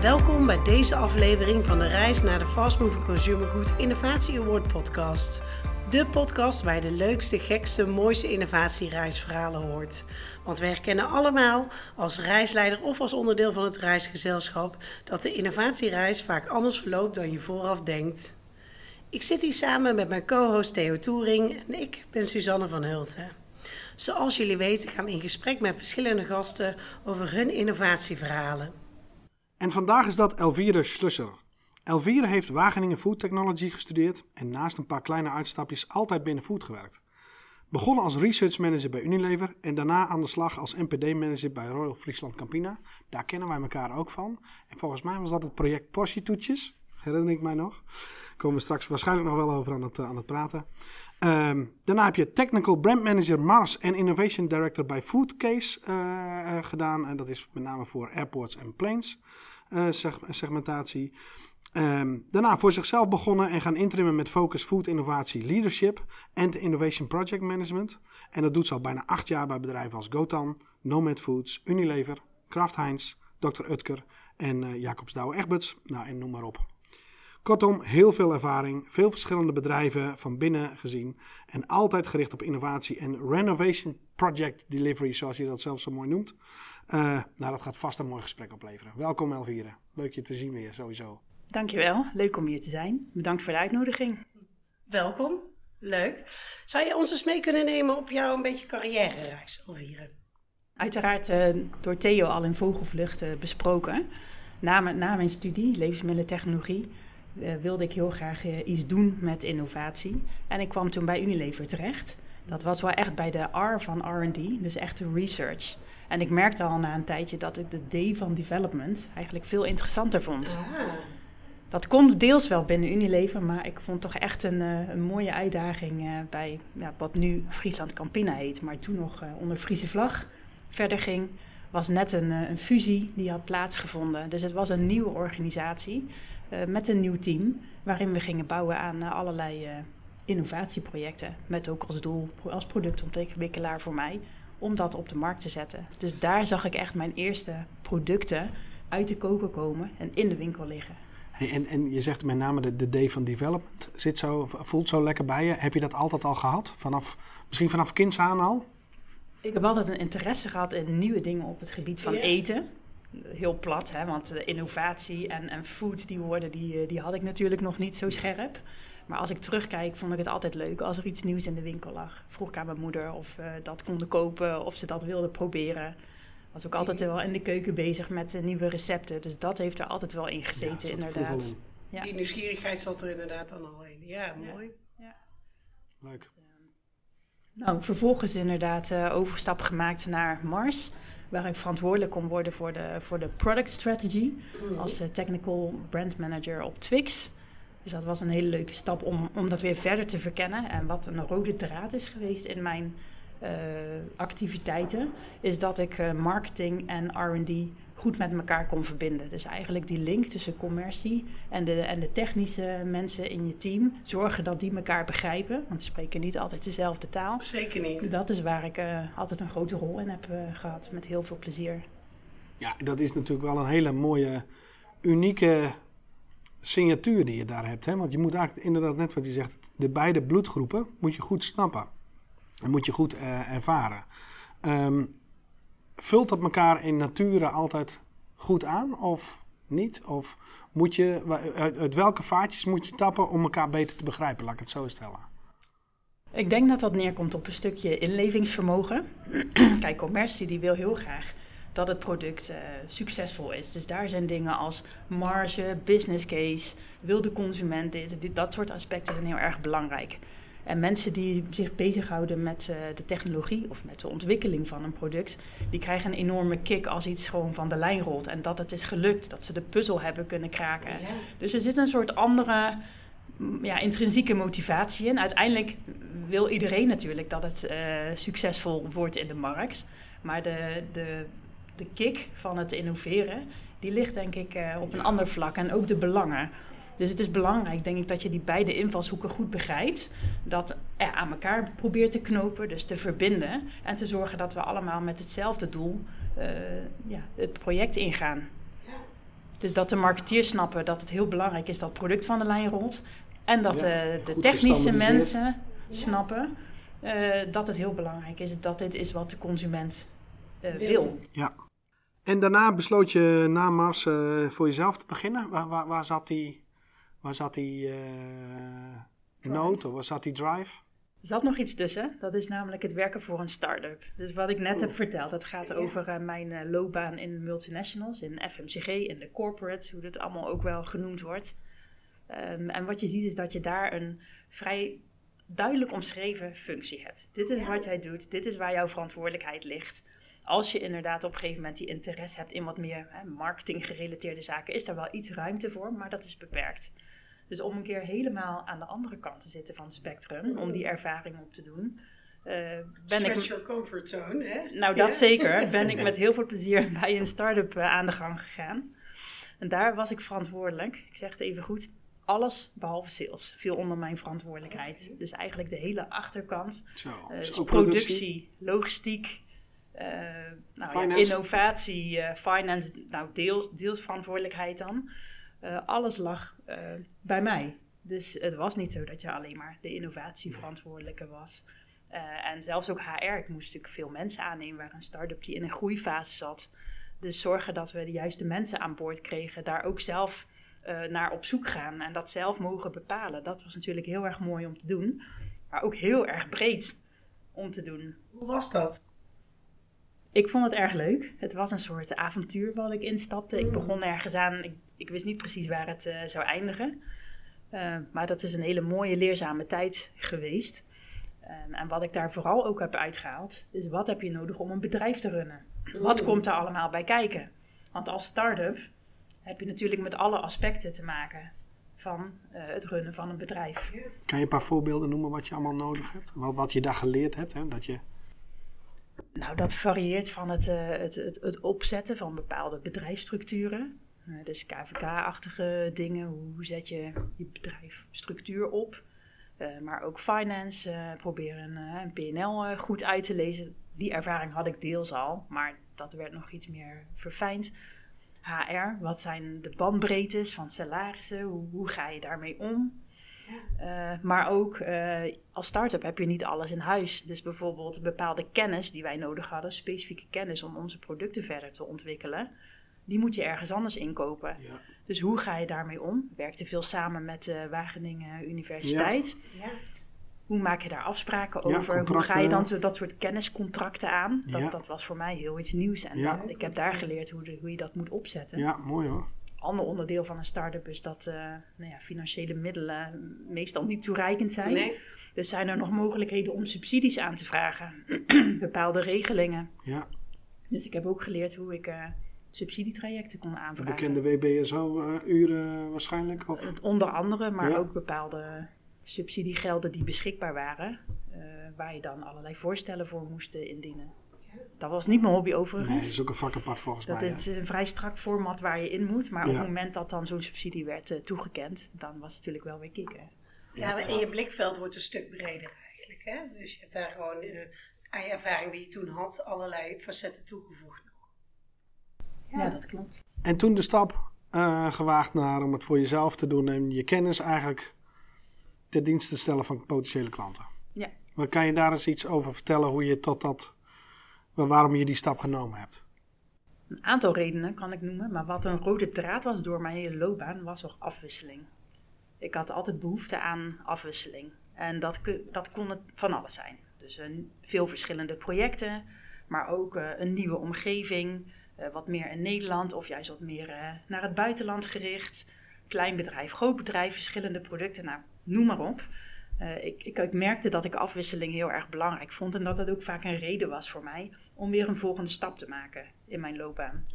Welkom bij deze aflevering van de reis naar de Fast Moving Consumer Goods Innovatie Award podcast. De podcast waar je de leukste, gekste, mooiste innovatiereisverhalen hoort. Want we herkennen allemaal, als reisleider of als onderdeel van het reisgezelschap, dat de innovatiereis vaak anders verloopt dan je vooraf denkt. Ik zit hier samen met mijn co-host Theo Toering en ik ben Suzanne van Hulten. Zoals jullie weten gaan we in gesprek met verschillende gasten over hun innovatieverhalen. En vandaag is dat Elvire Schlusser. Elvire heeft Wageningen Food Technology gestudeerd en naast een paar kleine uitstapjes altijd binnen food gewerkt. Begonnen als research manager bij Unilever en daarna aan de slag als NPD-manager bij Royal Friesland Campina. Daar kennen wij elkaar ook van. En volgens mij was dat het project Portie Toetjes, herinner ik mij nog. Daar komen we straks waarschijnlijk nog wel over aan het, aan het praten. Ehm, daarna heb je Technical Brand Manager Mars en Innovation Director bij Foodcase uh, gedaan. En dat is met name voor airports en planes segmentatie. Um, daarna voor zichzelf begonnen en gaan intrimmen met focus food innovatie leadership en innovation project management. En dat doet ze al bijna acht jaar bij bedrijven als Gotan, Nomad Foods, Unilever, Kraft Heinz, Dr. Utker en uh, Jacobs Douwe Egberts. Nou, en noem maar op. Kortom, heel veel ervaring, veel verschillende bedrijven van binnen gezien en altijd gericht op innovatie en renovation project delivery, zoals je dat zelf zo mooi noemt. Uh, nou, dat gaat vast een mooi gesprek opleveren. Welkom Elvire, leuk je te zien weer sowieso. Dankjewel, leuk om hier te zijn. Bedankt voor de uitnodiging. Welkom, leuk. Zou je ons eens mee kunnen nemen op jouw een beetje carrière-reis, Elvire? Uiteraard uh, door Theo al in vogelvlucht uh, besproken. Na, na, mijn studie, levensmiddelentechnologie, uh, wilde ik heel graag iets doen met innovatie. En ik kwam toen bij Unilever terecht. Dat was wel echt bij de R van R&D, dus echt de research. En ik merkte al na een tijdje dat ik de D van development eigenlijk veel interessanter vond. Ah. Dat kon deels wel binnen Unilever, maar ik vond toch echt een, uh, een mooie uitdaging uh, bij ja, wat nu Friesland Campina heet, maar toen nog uh, onder Friese vlag verder ging. Was net een, een, fusie die had plaatsgevonden. Dus het was een nieuwe organisatie met een nieuw team, waarin we gingen bouwen aan allerlei innovatieprojecten. Met ook als doel, als productontwikkelaar voor mij, om dat op de markt te zetten. Dus daar zag ik echt mijn eerste producten uit de koken komen en in de winkel liggen. Hey, en, en je zegt met name de, de D van development zit zo, voelt zo lekker bij je. Heb je dat altijd al gehad? Vanaf, misschien vanaf kinds aan al? Ik heb altijd een interesse gehad in nieuwe dingen op het gebied van eten. Heel plat, hè, want innovatie en, en food, die woorden, die, die had ik natuurlijk nog niet zo scherp. Maar als ik terugkijk, vond ik het altijd leuk als er iets nieuws in de winkel lag. Vroeg ik aan mijn moeder of we dat konden kopen, of ze dat wilde proberen. Was ook altijd wel in de keuken bezig met nieuwe recepten. Dus dat heeft er altijd wel in gezeten, inderdaad. Ja. Die nieuwsgierigheid zat er inderdaad dan al in. Ja, mooi. Ja. Leuk. Nou, vervolgens inderdaad uh, overstap gemaakt naar Mars waar ik verantwoordelijk kon worden voor de, voor de product strategy mhm. als uh, technical brand manager op Twix. Dus dat was een hele leuke stap om, om dat weer verder te verkennen. En wat een rode draad is geweest in mijn uh, activiteiten, is dat ik uh, marketing en RD goed met elkaar kon verbinden. Dus eigenlijk die link tussen commercie en de, en de technische mensen in je team. Zorgen dat die elkaar begrijpen, want die spreken niet altijd dezelfde taal. Zeker niet. Dat is waar ik uh, altijd een grote rol in heb gehad, met heel veel plezier. Ja, dat is natuurlijk wel een hele mooie, unieke signatuur die je daar hebt. Hè? Want je moet eigenlijk inderdaad, net wat je zegt, de beide bloedgroepen moet je goed snappen. En moet je goed uh, ervaren. Um, vult dat elkaar in nature altijd goed aan of niet? Of moet je, uit, uit welke vaatjes moet je tappen om elkaar beter te begrijpen? Laat ik het zo stellen. Ik denk dat dat neerkomt op een stukje inlevingsvermogen. Kijk, commercie die wil heel graag dat het product uh, succesvol is. Dus daar zijn dingen als marge, business case, wil de consument dit, dit, dat soort aspecten zijn heel erg belangrijk. En mensen die zich bezighouden met uh, de technologie of met de ontwikkeling van een product, die krijgen een enorme kick als iets gewoon van de lijn rolt. En dat het is gelukt, dat ze de puzzel hebben kunnen kraken. Ja. Dus er zit een soort andere mm, ja, intrinsieke motivatie in. Uiteindelijk wil iedereen natuurlijk dat het uh, succesvol wordt in de markt. Maar de, de de kick van het innoveren, die ligt denk ik uh, op een ander vlak. En ook de belangen. Dus het is belangrijk, denk ik, dat je die beide invalshoeken goed begrijpt. Dat er aan elkaar probeert te knopen, dus te verbinden. En te zorgen dat we allemaal met hetzelfde doel uh, ja, het project ingaan. Dus dat de marketeers snappen dat het heel belangrijk is dat het product van de lijn rolt. En dat Ja, de, technische mensen snappen eh, dat het heel belangrijk is. Dat dit is wat de consument eh, Wil. wil. Ja. En daarna besloot je na Mars eh, voor jezelf te beginnen. Waar, waar, waar zat die, waar zat die eh nood of waar zat die drive? Er zat nog iets tussen. Dat is namelijk het werken voor een start-up. Dus wat ik net heb verteld, dat gaat over eh, mijn eh, loopbaan in multinationals, in FMCG, in de corporates, hoe dat allemaal ook wel genoemd wordt. Ehm, en wat je ziet is dat je daar een vrij duidelijk omschreven functie hebt. Dit is wat jij doet, dit is waar jouw verantwoordelijkheid ligt. Als je inderdaad op een gegeven moment die interesse hebt in wat meer hè, marketing gerelateerde zaken, is daar wel iets ruimte voor, maar dat is beperkt. Dus om een keer helemaal aan de andere kant te zitten van het spectrum, om die ervaring op te doen, eh, ben Stretch ik. your comfort zone, hè? Nou, dat zeker. Ben ik met heel veel plezier bij een start-up eh, aan de gang gegaan. En daar was ik verantwoordelijk. Ik zeg het even goed. Alles behalve sales viel onder mijn verantwoordelijkheid. Dus eigenlijk de hele achterkant. Zo, Eh, dus productie, logistiek, nou, ja, Finance. innovatie, eh, finance, nou deels, deels verantwoordelijkheid dan. Eh, alles lag eh, bij mij. Dus het was niet zo dat je alleen maar de innovatieverantwoordelijke was. Eh, en zelfs ook HR. Ik moest natuurlijk veel mensen aannemen. waar een start-up die in een groeifase zat. Dus zorgen dat we de juiste mensen aan boord kregen. Daar ook zelf eh, naar op zoek gaan. En dat zelf mogen bepalen. Dat was natuurlijk heel erg mooi om te doen. Maar ook heel erg breed om te doen. Hoe was dat? Ik vond het erg leuk. Het was een soort avontuur wat ik instapte. Ik begon ergens aan. Ik, ik wist niet precies waar het eh, zou eindigen. Eh, maar dat is een hele mooie, leerzame tijd geweest. En, en wat ik daar vooral ook heb uitgehaald, is wat heb je nodig om een bedrijf te runnen? Wat komt er allemaal bij kijken? Want als start-up heb je natuurlijk met alle aspecten te maken van eh, het runnen van een bedrijf. Kan je een paar voorbeelden noemen wat je allemaal nodig hebt? Wat, wat je daar geleerd hebt? Hè? Dat je, Nou, dat varieert van het, eh, het, het, het opzetten van bepaalde bedrijfsstructuren. Eh, dus KVK-achtige dingen. Hoe zet je je bedrijf structuur op? Eh, maar ook finance. proberen een PNL goed uit te lezen. Die ervaring had ik deels al, maar dat werd nog iets meer verfijnd. HR, wat zijn de bandbreedtes van salarissen? Hoe ga je daarmee om? Eh, maar ook eh, als start-up heb je niet alles in huis. Dus bijvoorbeeld bepaalde kennis die wij nodig hadden, specifieke kennis om onze producten verder te ontwikkelen, die moet je ergens anders inkopen. ja. Dus hoe ga je daarmee om? Ik werkte veel samen met de Wageningen Universiteit. Ja. Hoe maak je daar afspraken Ja, over? Hoe ga je dan zo dat soort kenniscontracten aan? Dat, Ja. dat was voor mij heel iets nieuws. En Ja. dat- ik heb daar geleerd hoe, de- hoe je dat moet opzetten ja, mooi hoor. Ander onderdeel van een start-up is dat eh, nou ja, financiële middelen meestal niet toereikend zijn. Nee. Dus zijn er nog mogelijkheden om subsidies aan te vragen, bepaalde regelingen. Ja, Dus ik heb ook geleerd hoe ik eh, subsidietrajecten kon de aanvragen. bekende WBSO-uren waarschijnlijk. Of, Onder andere, maar Ja. ook bepaalde subsidiegelden die beschikbaar waren, eh, waar je dan allerlei voorstellen voor moest indienen. Dat was niet mijn hobby nee, dat overigens. is ook een vak apart volgens Dat mij. hè. is een vrij strak format waar je in moet. Maar op Ja. het moment dat dan zo'n subsidie werd eh, toegekend, dan was het natuurlijk wel weer kicken. Ja, en je blikveld wordt een stuk breder eigenlijk. Hè? Dus je hebt daar gewoon eh, aan je ervaring die je toen had, allerlei facetten toegevoegd. Ja, dat klopt. En toen de stap eh, gewaagd naar om het voor jezelf te doen en je kennis eigenlijk ter dienst te stellen van potentiële klanten. Ja. Maar kan je daar eens iets over vertellen hoe je tot dat, waarom je die stap genomen hebt? Een aantal redenen kan ik noemen, maar wat een rode draad was door mijn hele loopbaan was ook afwisseling. Ik had altijd behoefte aan afwisseling. En dat, dat kon het van alles zijn. Dus een, veel verschillende projecten, maar ook eh, een nieuwe omgeving. eh, wat meer in Nederland of juist wat meer eh, naar het buitenland gericht. Klein bedrijf, groot bedrijf, verschillende producten, nou, noem maar op. Eh, ik, ik, ik merkte dat ik afwisseling heel erg belangrijk vond en dat dat ook vaak een reden was voor mij om weer een volgende stap te maken in mijn loopbaan.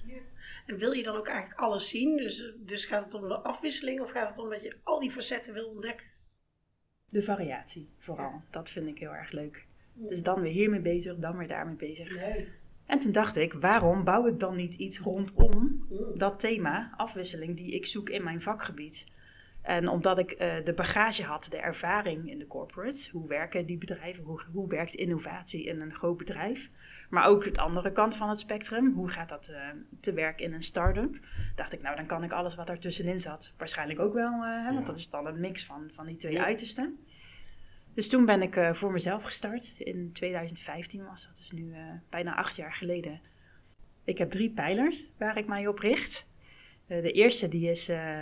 En wil je dan ook eigenlijk alles zien? Dus, dus gaat het om de afwisseling of gaat het om dat je al die facetten wil ontdekken? De variatie vooral, dat vind ik heel erg leuk. Dus dan weer hiermee bezig, dan weer daarmee bezig. En toen dacht ik, waarom bouw ik dan niet iets rondom dat thema afwisseling die ik zoek in mijn vakgebied? En omdat ik uh, de bagage had, de ervaring in de corporates, hoe werken die bedrijven, hoe, hoe werkt innovatie in een groot bedrijf, maar ook het andere kant van het spectrum, hoe gaat dat uh, te werk in een start-up, dacht ik, nou dan kan ik alles wat er tussenin zat waarschijnlijk ook wel, uh, hè, want dat is dan een mix van, van die twee ja. uitersten. Dus toen ben ik voor mezelf gestart. In 2015 was dat, dus nu bijna acht jaar geleden. Ik heb drie pijlers waar ik mij op richt. Eh, de eerste die is uh,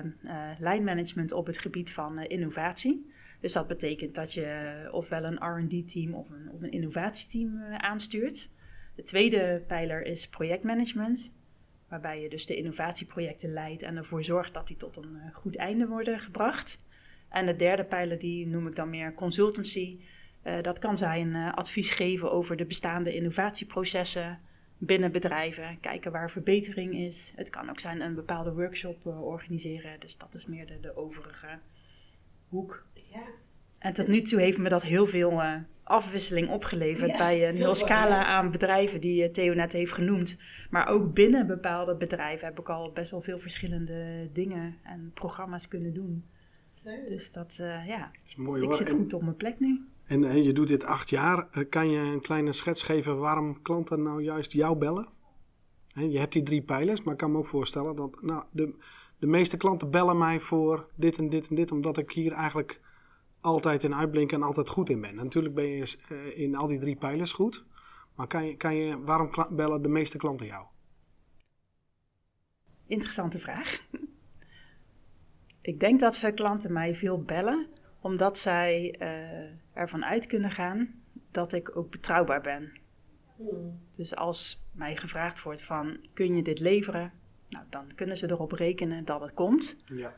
lijnmanagement op het gebied van innovatie. Dus dat betekent dat je ofwel een RD-team of een, of een innovatieteam aanstuurt. De tweede pijler is projectmanagement, waarbij je dus de innovatieprojecten leidt en ervoor zorgt dat die tot een goed einde worden gebracht. En de derde pijler die noem ik dan meer consultancy. dat kan zijn advies geven over de bestaande innovatieprocessen binnen bedrijven, kijken waar verbetering is. Het kan ook zijn een bepaalde workshop uh, organiseren, dus dat is meer de, de overige hoek. Ja. En tot nu toe heeft me dat heel veel uh, afwisseling opgeleverd ja, bij een heel scala aan bedrijven die uh, Theo net heeft genoemd. Maar ook binnen bepaalde bedrijven heb ik al best wel veel verschillende dingen en programma's kunnen doen. Leuk. Dus dat, ja, dat is mooi, ik zit goed op mijn plek nu. En, en je doet dit acht jaar. Eh, kan je een kleine schets geven waarom klanten nou juist jou bellen? Je hebt die drie pijlers, maar ik kan me ook voorstellen dat nou, de, de meeste klanten bellen mij voor dit en dit en dit, omdat ik hier eigenlijk altijd in uitblink en altijd goed in ben. Natuurlijk ben je eh, in al die drie pijlers goed, maar kan je, kan je, waarom bellen de meeste klanten jou? Interessante vraag. Ik denk dat we klanten mij veel bellen omdat zij uh, ervan uit kunnen gaan dat ik ook betrouwbaar ben. Hmm. Dus als mij gevraagd wordt van kun je dit leveren, nou, dan kunnen ze erop rekenen dat het komt. Ja.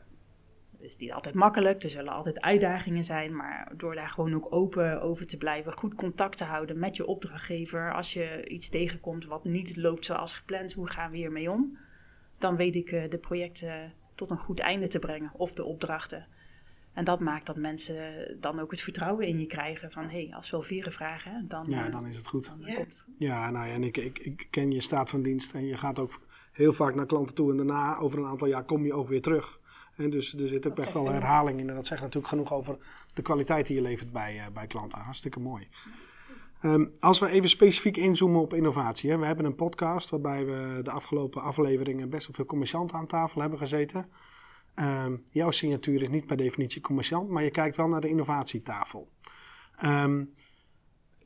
Het is niet altijd makkelijk, er zullen altijd uitdagingen zijn, maar door daar gewoon ook open over te blijven, goed contact te houden met je opdrachtgever, als je iets tegenkomt wat niet loopt zoals gepland, hoe gaan we hiermee om? Dan weet ik uh, de projecten tot een goed einde te brengen of de opdrachten. En dat maakt dat mensen dan ook het vertrouwen in je krijgen van hé, hey, als we wel vieren vragen, dan, ja, dan is het goed. ja. komt het goed. Ja, nou ja, en ik, ik, ik ken je staat van dienst en je gaat ook heel vaak naar klanten toe en daarna over een aantal jaar kom je ook weer terug. En dus er zit ook best wel herhaling in en dat zegt natuurlijk genoeg over de kwaliteit die je levert bij, uh, bij klanten. Hartstikke mooi. Um, als we even specifiek inzoomen op innovatie. Hè. We hebben een podcast waarbij we de afgelopen afleveringen best wel veel commercianten aan tafel hebben gezeten. Ehm, jouw signatuur is niet per definitie commercieel, maar je kijkt wel naar de innovatietafel. Um,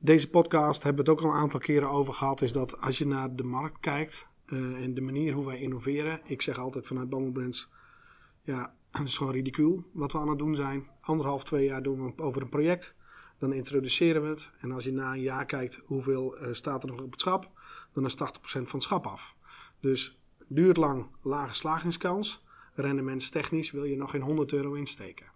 deze podcast hebben we het ook al een aantal keren over gehad, is dat als je naar de markt kijkt uh, en de manier hoe wij innoveren, ik zeg altijd vanuit Bumble Brands, ja, het is gewoon ridicuul wat we aan het doen zijn. Anderhalf, twee jaar doen we over een project, dan introduceren we het en als je na een jaar kijkt hoeveel uh, staat er nog op het schap, dan is 80% van het schap af. Dus duurt lang, lage slagingskans rendementstechnisch wil je nog geen 100 euro insteken.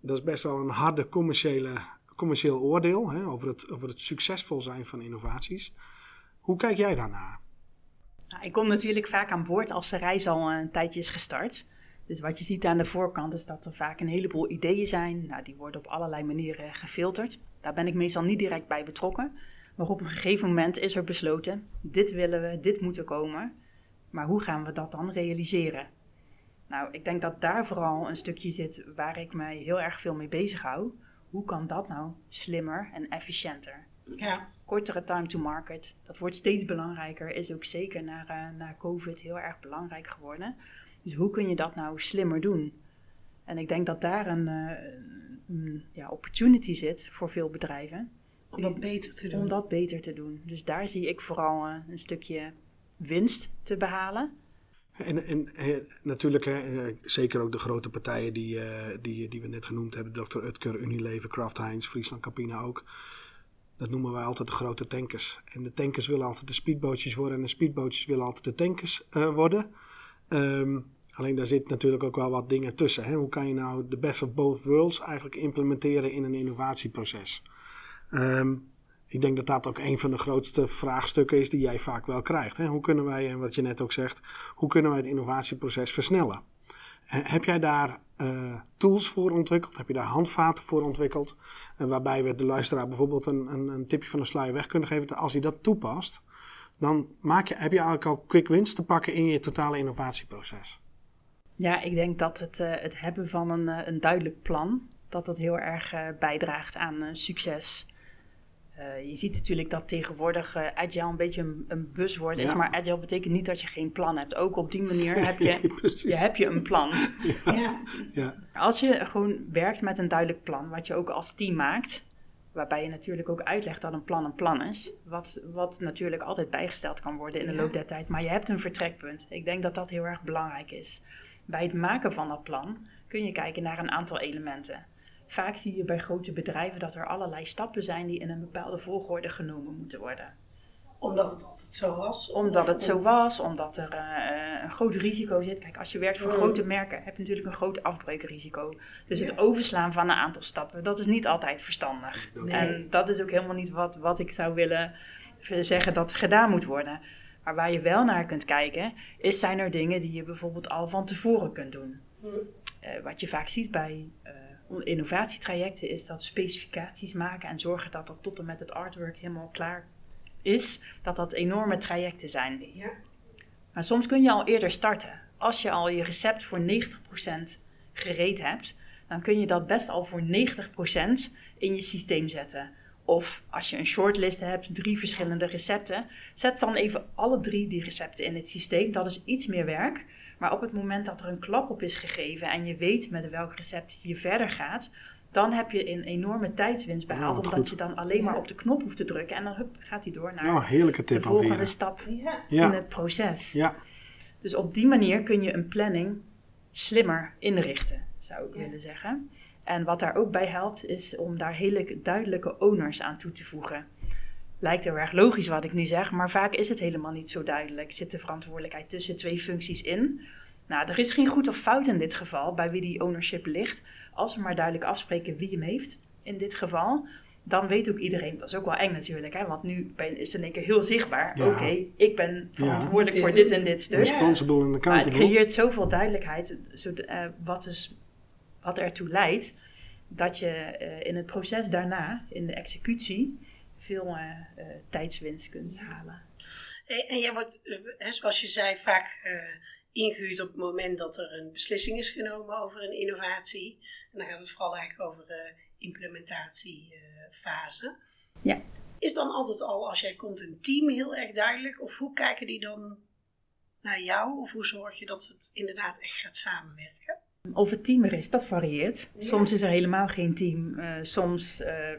Dat is best wel een harde commerciële, commercieel oordeel hè, over, het, over het succesvol zijn van innovaties. Hoe kijk jij daarnaar? Nou, ik kom natuurlijk vaak aan boord als de reis al een tijdje is gestart. Dus wat je ziet aan de voorkant is dat er vaak een heleboel ideeën zijn. Nou, die worden op allerlei manieren gefilterd. Daar ben ik meestal niet direct bij betrokken. Maar op een gegeven moment is er besloten: dit willen we, dit moet er komen. Maar hoe gaan we dat dan realiseren? Nou, ik denk dat daar vooral een stukje zit waar ik mij heel erg veel mee bezig hou. Hoe kan dat nou slimmer en efficiënter? Ja. Kortere time to market, dat wordt steeds belangrijker, is ook zeker na, uh, na COVID heel erg belangrijk geworden. Dus hoe kun je dat nou slimmer doen? En ik denk dat daar een, uh, ja, opportunity zit voor veel bedrijven. Om dat beter te doen. Om dat beter te doen. Dus daar zie ik vooral uh, een stukje winst te behalen. En, en, natuurlijk, hè, eh, zeker ook de grote partijen die, uh, die, die we net genoemd hebben: Dr. Utker, Unilever, Kraft Heinz, Friesland Campina ook. Dat noemen wij altijd de grote tankers. En de tankers willen altijd de speedbootjes worden en de speedbootjes willen altijd de tankers worden. Um, alleen daar zit natuurlijk ook wel wat dingen tussen. Hè? Hoe kan je nou de best of both worlds eigenlijk implementeren in een innovatieproces? Um, ik denk dat dat ook een van de grootste vraagstukken is die jij vaak wel krijgt. Hè? Hoe kunnen wij, en wat je net ook zegt, hoe kunnen wij het innovatieproces versnellen? Heb jij daar uh, tools voor ontwikkeld? Heb je daar handvaten voor ontwikkeld? Waarbij we de luisteraar bijvoorbeeld een, een, een, tipje van de sluier weg kunnen geven. Als je dat toepast, dan maak je, heb je eigenlijk al quick wins te pakken in je totale innovatieproces. Ja, ik denk dat het, uh, het hebben van een, uh, een duidelijk plan, dat dat heel erg bijdraagt aan succes. Je ziet natuurlijk dat tegenwoordig agile een beetje een, een buzzword is, maar agile betekent niet dat je geen plan hebt. Ook op die manier heb je, je, heb je een plan. Ja. Ja. Als je gewoon werkt met een duidelijk plan, wat je ook als team maakt, Waarbij je natuurlijk ook uitlegt dat een plan een plan is. Wat, wat natuurlijk altijd bijgesteld kan worden in de loop der tijd. Maar je hebt een vertrekpunt. Ik denk dat dat heel erg belangrijk is. Bij het maken van dat plan kun je kijken naar een aantal elementen. Vaak zie je bij grote bedrijven dat er allerlei stappen zijn die in een bepaalde volgorde genomen moeten worden omdat het altijd zo was? Omdat het zo was, omdat er uh, een groot risico zit. Kijk, als je werkt voor mm. grote merken, heb je natuurlijk een groot afbreukrisico. Dus het overslaan van een aantal stappen, dat is niet altijd verstandig. En dat is ook helemaal niet wat, wat ik zou willen zeggen dat gedaan moet worden. Maar waar je wel naar kunt kijken, is zijn er dingen die je bijvoorbeeld al van tevoren kunt doen. Mm. Uh, wat je vaak ziet bij uh, innovatietrajecten is dat specificaties maken en zorgen dat dat tot en met het artwork helemaal klaar is dat dat enorme trajecten zijn. Ja. Maar soms kun je al eerder starten. Als je al je recept voor 90% gereed hebt, dan kun je dat best al voor 90% in je systeem zetten. Of als je een shortlist hebt, drie verschillende recepten, zet dan even alle drie die recepten in het systeem. Dat is iets meer werk. Maar op het moment dat er een klap op is gegeven en je weet met welk recept je verder gaat, dan heb je een enorme tijdswinst behaald. omdat je dan alleen maar op de knop hoeft te drukken. En dan hup, gaat hij door naar heerlijke tip de volgende stap in het proces. Ja. Dus op die manier kun je een planning slimmer inrichten, zou ik willen zeggen. En wat daar ook bij helpt, is om daar hele duidelijke owners aan toe te voegen. Lijkt heel erg logisch wat ik nu zeg, maar vaak is het helemaal niet zo duidelijk. Zit de verantwoordelijkheid tussen twee functies in? Nou, er is geen goed of fout in dit geval bij wie die ownership ligt. Als we maar duidelijk afspreken wie hem heeft, in dit geval, dan weet ook iedereen, dat is ook wel eng natuurlijk, hè, want nu ben, is het in één keer heel zichtbaar. Oké, ik ben verantwoordelijk voor dit en dit stuk. Responsible and accountable. Maar het creëert zoveel duidelijkswinst, zo, uh, wat, is, wat ertoe leidt dat je uh, in het proces daarna, in de executie, veel uh, tijdswinst kunt halen. En, en jij wordt, zoals je zei, vaak ingehuurd op het moment dat er een beslissing is genomen over een innovatie. En dan gaat het vooral eigenlijk over de implementatiefase. ja. Is dan altijd al, als jij komt, een team heel erg duidelijk? Of hoe kijken die dan naar jou? Of hoe zorg je dat het inderdaad echt gaat samenwerken? Of het team er is, dat varieert. Soms is er helemaal geen team. Uh, soms uh,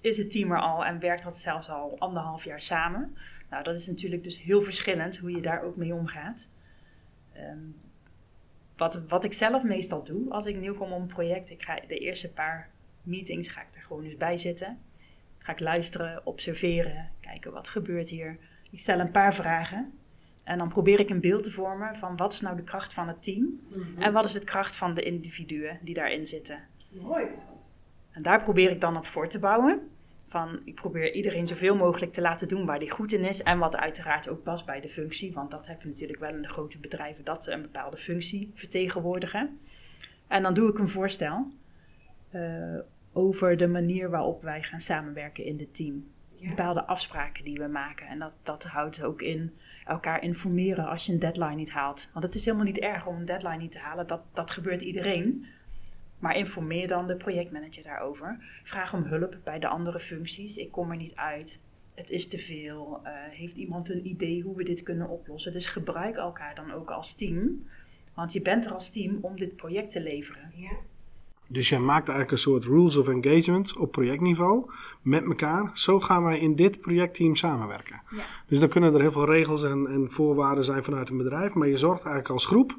is het team er al en werkt dat zelfs al anderhalf jaar samen. Nou, dat is natuurlijk dus heel verschillend hoe je daar ook mee omgaat. Um, wat, wat ik zelf meestal doe als ik nieuw kom op een project, ik ga de eerste paar meetings ga ik er gewoon eens bij zitten. Ga ik luisteren, observeren, kijken wat gebeurt hier. Ik stel een paar vragen en dan probeer ik een beeld te vormen van wat is nou de kracht van het team mhm. en wat is de kracht van de individuen die daarin zitten. Mooi. En daar probeer ik dan op voor te bouwen. Van, ik probeer iedereen zoveel mogelijk te laten doen waar die goed in is. En wat uiteraard ook past bij de functie. Want dat heb je natuurlijk wel in de grote bedrijven, dat ze een bepaalde functie vertegenwoordigen. En dan doe ik een voorstel uh, over de manier waarop wij gaan samenwerken in het team. Bepaalde afspraken die we maken. En dat, dat houdt ook in elkaar informeren als je een deadline niet haalt. Want het is helemaal niet erg om een deadline niet te halen. Dat, dat gebeurt iedereen. Maar informeer dan de projectmanager daarover. Vraag om hulp bij de andere functies. Ik kom er niet uit. Het is te veel. Uh, heeft iemand een idee hoe we dit kunnen oplossen? Dus gebruik elkaar dan ook als team. Want je bent er als team om dit project te leveren. Ja. Dus jij maakt eigenlijk een soort rules of engagement op projectniveau met elkaar. Zo gaan wij in dit projectteam samenwerken. Ja. Dus dan kunnen er heel veel regels en, en voorwaarden zijn vanuit een bedrijf. Maar je zorgt eigenlijk als groep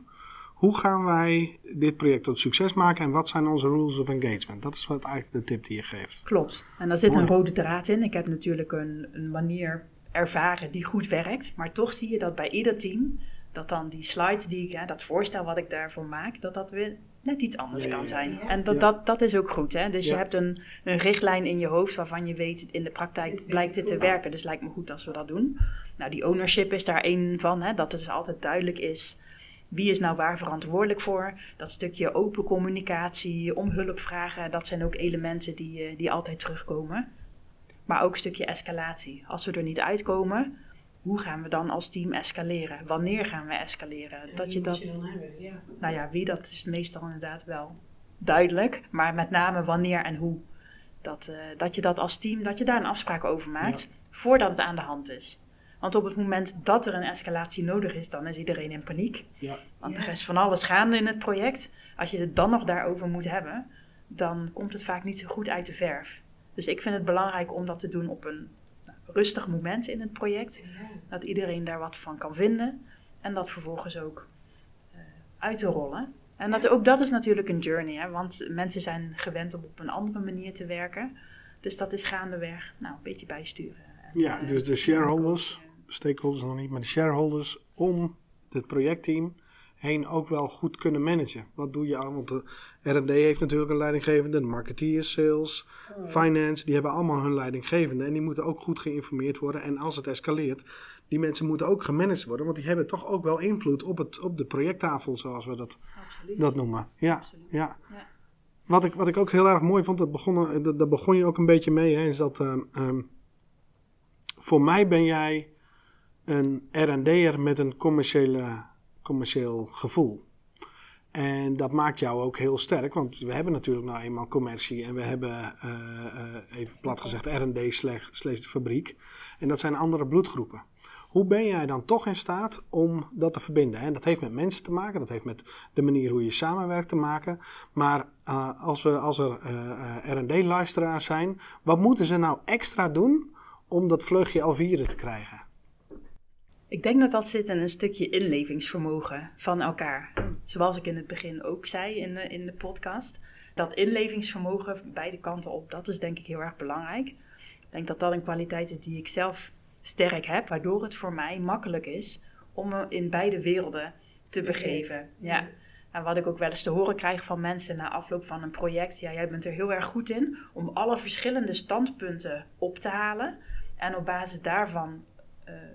hoe gaan wij dit project tot succes maken en wat zijn onze rules of engagement? Dat is wat eigenlijk de tip die je geeft. Klopt. En daar zit een rode draad in. Ik heb natuurlijk een, een manier ervaren die goed werkt, maar toch zie je dat bij ieder team dat dan die slides die ik, hè, dat voorstel wat ik daarvoor maak, dat dat weer net iets anders kan zijn. En dat, dat, dat is ook goed. Hè? Dus je hebt een, een richtlijn in je hoofd waarvan je weet, in de praktijk blijkt dit te werken. Dus lijkt me goed als we dat doen. Nou, die ownership is daar één van, hè, dat het dus altijd duidelijk is wie is nou waar verantwoordelijk voor? Dat stukje open communicatie, om hulp vragen, dat zijn ook elementen die, eh, die altijd terugkomen. Maar ook een stukje escalatie. Als we er niet uitkomen, hoe gaan we dan als team escaleren? Wanneer gaan we escaleren? dat je dat, ja. nou ja, wie dat is meestal inderdaad wel duidelijk, maar met name wanneer en hoe. Dat, eh, dat je dat als team, dat je daar een afspraak over maakt voordat het aan de hand is. Want op het moment dat er een escalatie nodig is, dan is iedereen in paniek. Ja. Want Ja. er is van alles gaande in het project. Als je het dan nog daarover moet hebben, dan komt het vaak niet zo goed uit de verf. Dus ik vind het belangrijk om dat te doen op een nou, rustig moment in het project. Dat iedereen daar wat van kan vinden. En dat vervolgens ook eh, uit te rollen. En dat, ook dat is natuurlijk een journey. Hè? Want mensen zijn gewend om op een andere manier te werken. Dus dat is gaandeweg nou, een beetje bijsturen. En, Ja, eh, dus de shareholders, stakeholders nog niet, maar de shareholders om het projectteam heen ook wel goed kunnen managen. Wat doe je aan? Want de R&D heeft natuurlijk een leidinggevende, de marketeers, sales, finance, die hebben allemaal hun leidinggevende en die moeten ook goed geïnformeerd worden. En als het escaleert, die mensen moeten ook gemanaged worden, want die hebben toch ook wel invloed op, het, op de projecttafel, zoals we dat, Absoluut. dat noemen. Ja, Absoluut. ja. Ja. Wat ik, wat ik ook heel erg mooi vond, dat begon, dat, daar begon je ook een beetje mee, hè, is dat ehm, ehm, voor mij ben jij een R&D'er met een commerciële, commercieel gevoel. En dat maakt jou ook heel sterk, want we hebben natuurlijk nou eenmaal commercie en we hebben, eh, eh, even plat gezegd, R&D slash de fabriek. En dat zijn andere bloedgroepen. Hoe ben jij dan toch in staat om dat te verbinden? En dat heeft met mensen te maken, dat heeft met de manier hoe je samenwerkt te maken. Maar eh, als, we, als er R&D-luisteraars zijn, wat moeten ze nou extra doen om dat vleugje Alvieren te krijgen? Ik denk dat dat zit in een stukje inlevingsvermogen van elkaar. Zoals ik in het begin ook zei in de, in de podcast. Dat inlevingsvermogen beide kanten op, dat is denk ik heel erg belangrijk. Ik denk dat dat een kwaliteit is die ik zelf sterk heb, waardoor het voor mij makkelijk is om me in beide werelden te begeven. Ja. En wat ik ook wel eens te horen krijg van mensen na afloop van een project. Ja, jij bent er heel erg goed in om alle verschillende standpunten op te halen. En op basis daarvan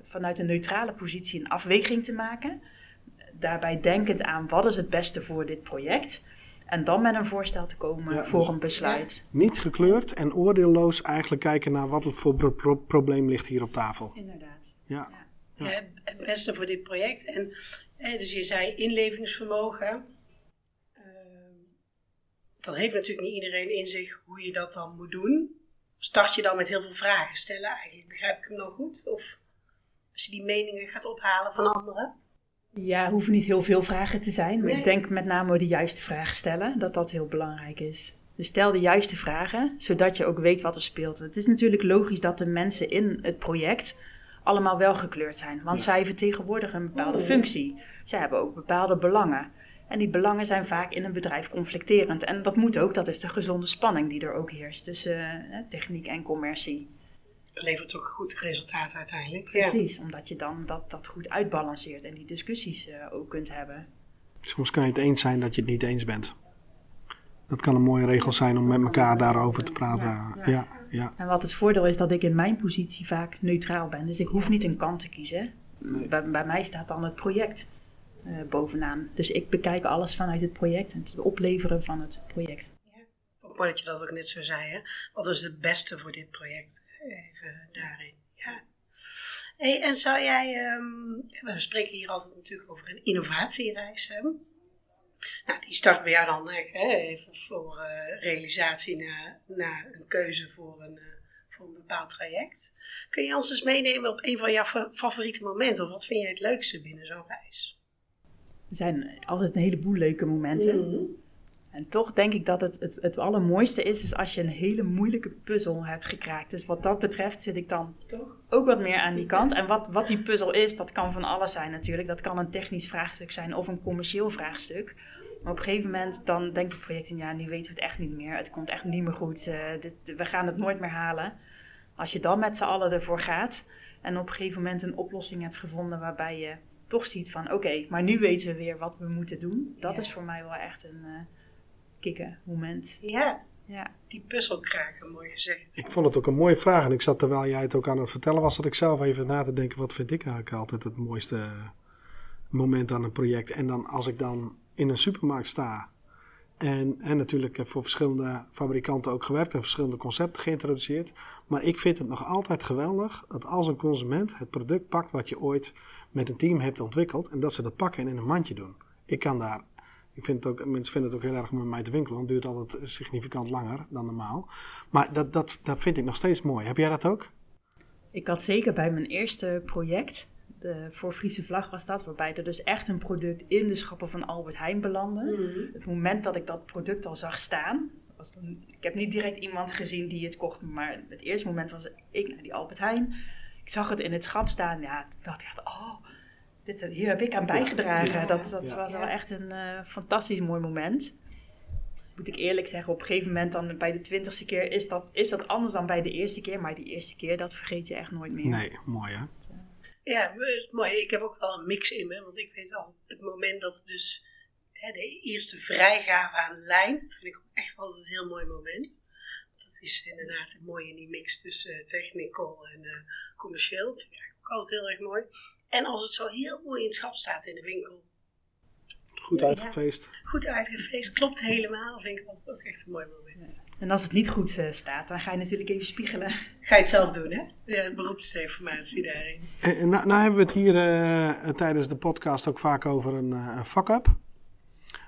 vanuit een neutrale positie een afweging te maken. Daarbij denkend aan wat is het beste voor dit project. En dan met een voorstel te komen Ja, voor dus- een besluit. Niet gekleurd en oordeelloos eigenlijk kijken naar wat het voor pro- pro- probleem ligt hier op tafel. Inderdaad. Ja. Ja. Ja, het beste voor dit project. En hè, dus je zei inlevingsvermogen. Ehm, dan heeft natuurlijk niet iedereen in zich hoe je dat dan moet doen. Start je dan met heel veel vragen stellen eigenlijk? Begrijp ik hem nog goed? Of als je die meningen gaat ophalen van anderen? Ja, hoeven niet heel veel vragen te zijn. Maar Nee. ik denk met name de juiste vraag stellen, dat dat heel belangrijk is. Dus stel de juiste vragen, zodat je ook weet wat er speelt. Het is natuurlijk logisch dat de mensen in het project allemaal wel gekleurd zijn. Want zij vertegenwoordigen een bepaalde functie. Zij hebben ook bepaalde belangen. En die belangen zijn vaak in een bedrijf conflicterend. En dat moet ook, dat is de gezonde spanning die er ook heerst tussen eh, techniek en commercie. Levert ook goed resultaat uiteindelijk. Precies, omdat je dan dat, dat goed uitbalanceert en die discussies eh, ook kunt hebben. Soms kan je het eens zijn dat je het niet eens bent. Dat kan een mooie regel zijn om met elkaar daarover te praten. Ja, Ja, ja. ja. En wat het voordeel is dat ik in mijn positie vaak neutraal ben. Dus ik hoef niet een kant te kiezen. Bij, bij mij staat dan het project eh, bovenaan. Dus ik bekijk alles vanuit het project en het opleveren van het project. Ook mooi dat je dat ook net zo zei. Hè? Wat is het beste voor dit project? Even daarin. Ja. Hey, en zou jij, ehm, we spreken hier altijd natuurlijk over een innovatiereis. Hè? Nou, die start bij jou dan hè, even voor eh, realisatie na, na een keuze voor een, eh, voor een bepaald traject. Kun je ons eens meenemen op een van jouw fa- favoriete momenten? Of wat vind jij het leukste binnen zo'n reis? Er zijn altijd een heleboel leuke momenten. En toch denk ik dat het, het het allermooiste is, is als je een hele moeilijke puzzel hebt gekraakt. Dus wat dat betreft zit ik dan Toch? ook wat meer aan die kant. En wat, wat die puzzel is, dat kan van alles zijn natuurlijk. Dat kan een technisch vraagstuk zijn of een commercieel vraagstuk. Maar op een gegeven moment dan denkt het project, ja, nu weten we het echt niet meer. Het komt echt niet meer goed. eh, dit, we gaan het nooit meer halen. Als je dan met z'n allen ervoor gaat en op een gegeven moment een oplossing hebt gevonden waarbij je toch ziet van, oké, maar nu weten we weer wat we moeten doen. Dat Ja. is voor mij wel echt een eh kicken moment. Ja, Ja. die puzzel kraken, mooi gezegd. Ik vond het ook een mooie vraag. En ik zat terwijl jij het ook aan het vertellen was, dat ik zelf even na te denken. Wat vind ik eigenlijk altijd het mooiste moment aan een project? En dan als ik dan in een supermarkt sta En, en natuurlijk heb voor verschillende fabrikanten ook gewerkt en verschillende concepten geïntroduceerd. Maar ik vind het nog altijd geweldig dat als een consument het product pakt wat je ooit met een team hebt ontwikkeld. En dat ze dat pakken en in een mandje doen. Ik kan daar ik vind het ook, mensen vinden het ook heel erg om met mij te winkelen, want het duurt altijd significant langer dan normaal. Maar dat, dat, dat vind ik nog steeds mooi. Heb jij dat ook? Ik had zeker bij mijn eerste project, de, voor Friese Vlag was dat, waarbij er dus echt een product in de schappen van Albert Heijn belandde. Mhm. Het moment dat ik dat product al zag staan, was dan, ik heb niet direct iemand gezien die het kocht, maar het eerste moment was ik naar die Albert Heijn. Ik zag het in het schap staan, ja, toen dacht ik, echt, oh, dit, hier heb ik aan bijgedragen. Ja, dat dat ja. was wel echt een eh, fantastisch mooi moment. Moet ik eerlijk zeggen, op een gegeven moment dan bij de twintigste keer is dat, is dat anders dan bij de eerste keer. Maar die eerste keer, dat vergeet je echt nooit meer. Nee, mooi hè? Ja, eh, mooi. Ik heb ook wel een mix in me. Want ik weet altijd, het moment dat het dus hè, de eerste vrijgave aan de lijn, vind ik ook echt altijd een heel mooi moment. Want dat is inderdaad mooi in die mix tussen uh, technical en eh, commercieel. Dat vind ik eigenlijk ook altijd heel erg mooi. En als het zo heel mooi in het schap staat in de winkel. Goed uitgefeest. Goed uitgefeest, klopt helemaal. Vind ik altijd ook echt een mooi moment. En als het niet goed eh, staat, dan ga je natuurlijk even spiegelen. Ga je het zelf doen, hè? De beroepsinformatie daarin. En, en nou, nou hebben we het hier eh, tijdens de podcast ook vaak over een, eh, een fuck-up.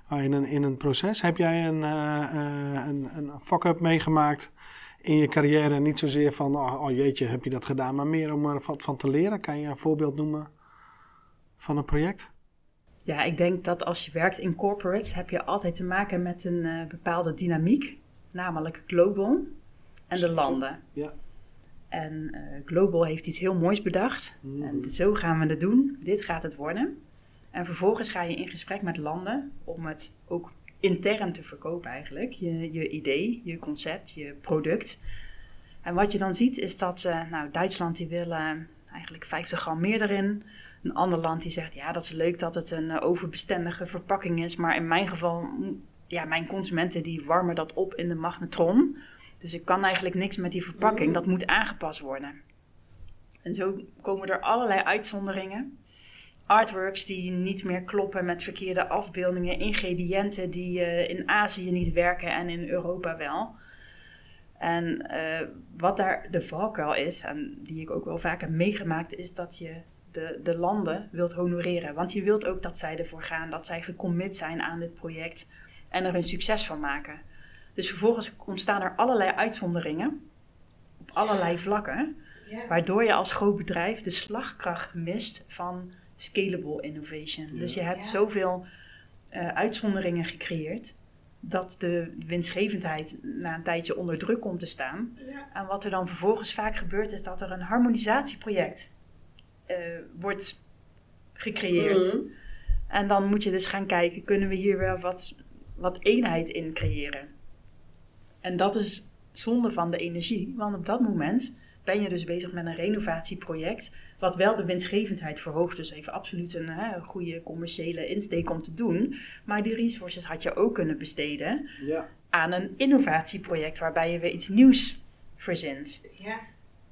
Ah, in, een, in een proces. Heb jij een, eh, eh, een, een fuck-up meegemaakt in je carrière? Niet zozeer van, oh, oh jeetje, heb je dat gedaan? Maar meer om er wat van te leren. Kan je een voorbeeld noemen van een project? Ja, ik denk dat als je werkt in corporates, heb je altijd te maken met een eh, bepaalde dynamiek. Namelijk global en de landen. Ja. En eh, Global heeft iets heel moois bedacht. En zo gaan we het doen. Dit gaat het worden. En vervolgens ga je in gesprek met landen om het ook intern te verkopen eigenlijk. Je, je idee, je concept, je product. En wat je dan ziet is dat eh, nou, Duitsland die wil eh, eigenlijk 50 gram meer erin. Een ander land die zegt ja dat is leuk dat het een eh, overbestendige verpakking is. Maar in mijn geval, mm, ja mijn consumenten die warmen dat op in de magnetron. Dus ik kan eigenlijk niks met die verpakking. Dat moet aangepast worden. En zo komen er allerlei uitzonderingen. Artworks die niet meer kloppen met verkeerde afbeeldingen. Ingrediënten die eh, in Azië niet werken en in Europa wel. En eh, wat daar de valkuil is, en die ik ook wel vaak heb meegemaakt, is dat je de, de landen wilt honoreren. Want je wilt ook dat zij ervoor gaan, dat zij gecommit zijn aan dit project en er een succes van maken. Dus vervolgens ontstaan er allerlei uitzonderingen op allerlei vlakken, Ja. waardoor je als groot bedrijf de slagkracht mist van scalable innovation. Dus je hebt Ja. zoveel eh, uitzonderingen gecreëerd dat de winstgevendheid na een tijdje onder druk komt te staan. Ja. En wat er dan vervolgens vaak gebeurt, is dat er een harmonisatieproject eh, wordt gecreëerd. Mhm. En dan moet je dus gaan kijken, kunnen we hier wel wat, wat eenheid in creëren? En dat is zonde van de energie, want op dat moment ben je dus bezig met een renovatieproject, wat wel de winstgevendheid verhoogt. Dus even absoluut een hè, goede commerciële insteek om te doen. Maar die resources had je ook kunnen besteden Ja. aan een innovatieproject waarbij je weer iets nieuws verzint. Ja.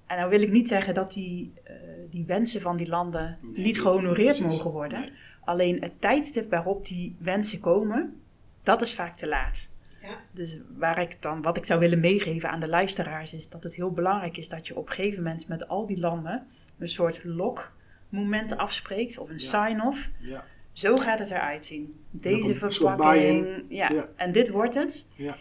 En nou wil ik niet zeggen dat die, eh, die wensen van die landen niet gehonoreerd mogen worden. Nee. Alleen het tijdstip waarop die wensen komen, dat is vaak te laat. Ja. Dus waar ik dan, wat ik zou willen meegeven aan de luisteraars, is dat het heel belangrijk is dat je op een gegeven moment met al die landen een soort lock-moment afspreekt of een sign-off. Ja. Zo gaat het eruit zien. Deze verpakking. Ja. En dit wordt het. Ja.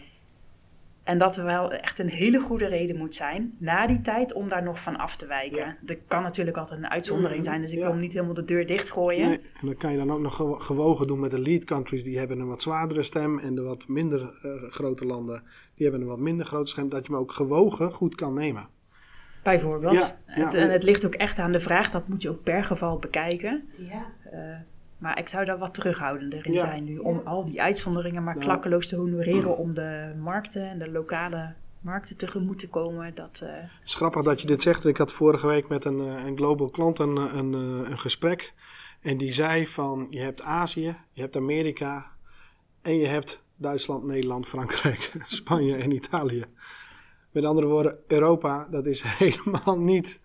En dat er wel echt een hele goede reden moet zijn na die tijd om daar nog van af te wijken. Ja. Er kan natuurlijk altijd een uitzondering zijn, dus ik Ja. wil niet helemaal de deur dichtgooien. Nee, en dan kan je dan ook nog gewo- gewogen doen met de lead countries. Die hebben een wat zwaardere stem. En de wat minder eh, grote landen, die hebben een wat minder grote stem. Dat je hem ook gewogen goed kan nemen. Bijvoorbeeld. Ja, Het, en het ligt ook echt aan de vraag, dat moet je ook per geval bekijken. Ja. Eh, maar ik zou daar wat terughoudender in Ja. zijn nu, om al die uitzonderingen maar Nou. klakkeloos te honoreren om de markten en de lokale markten tegemoet te komen. Dat, eh, Het is grappig dat je dit zegt. Ik had vorige week met een, eh, een global klant een, eh, een, een gesprek. En die zei van, je hebt Azië, je hebt Amerika en je hebt Duitsland, Nederland, Frankrijk, Spanje en Italië. Met andere woorden, Europa, dat is helemaal niet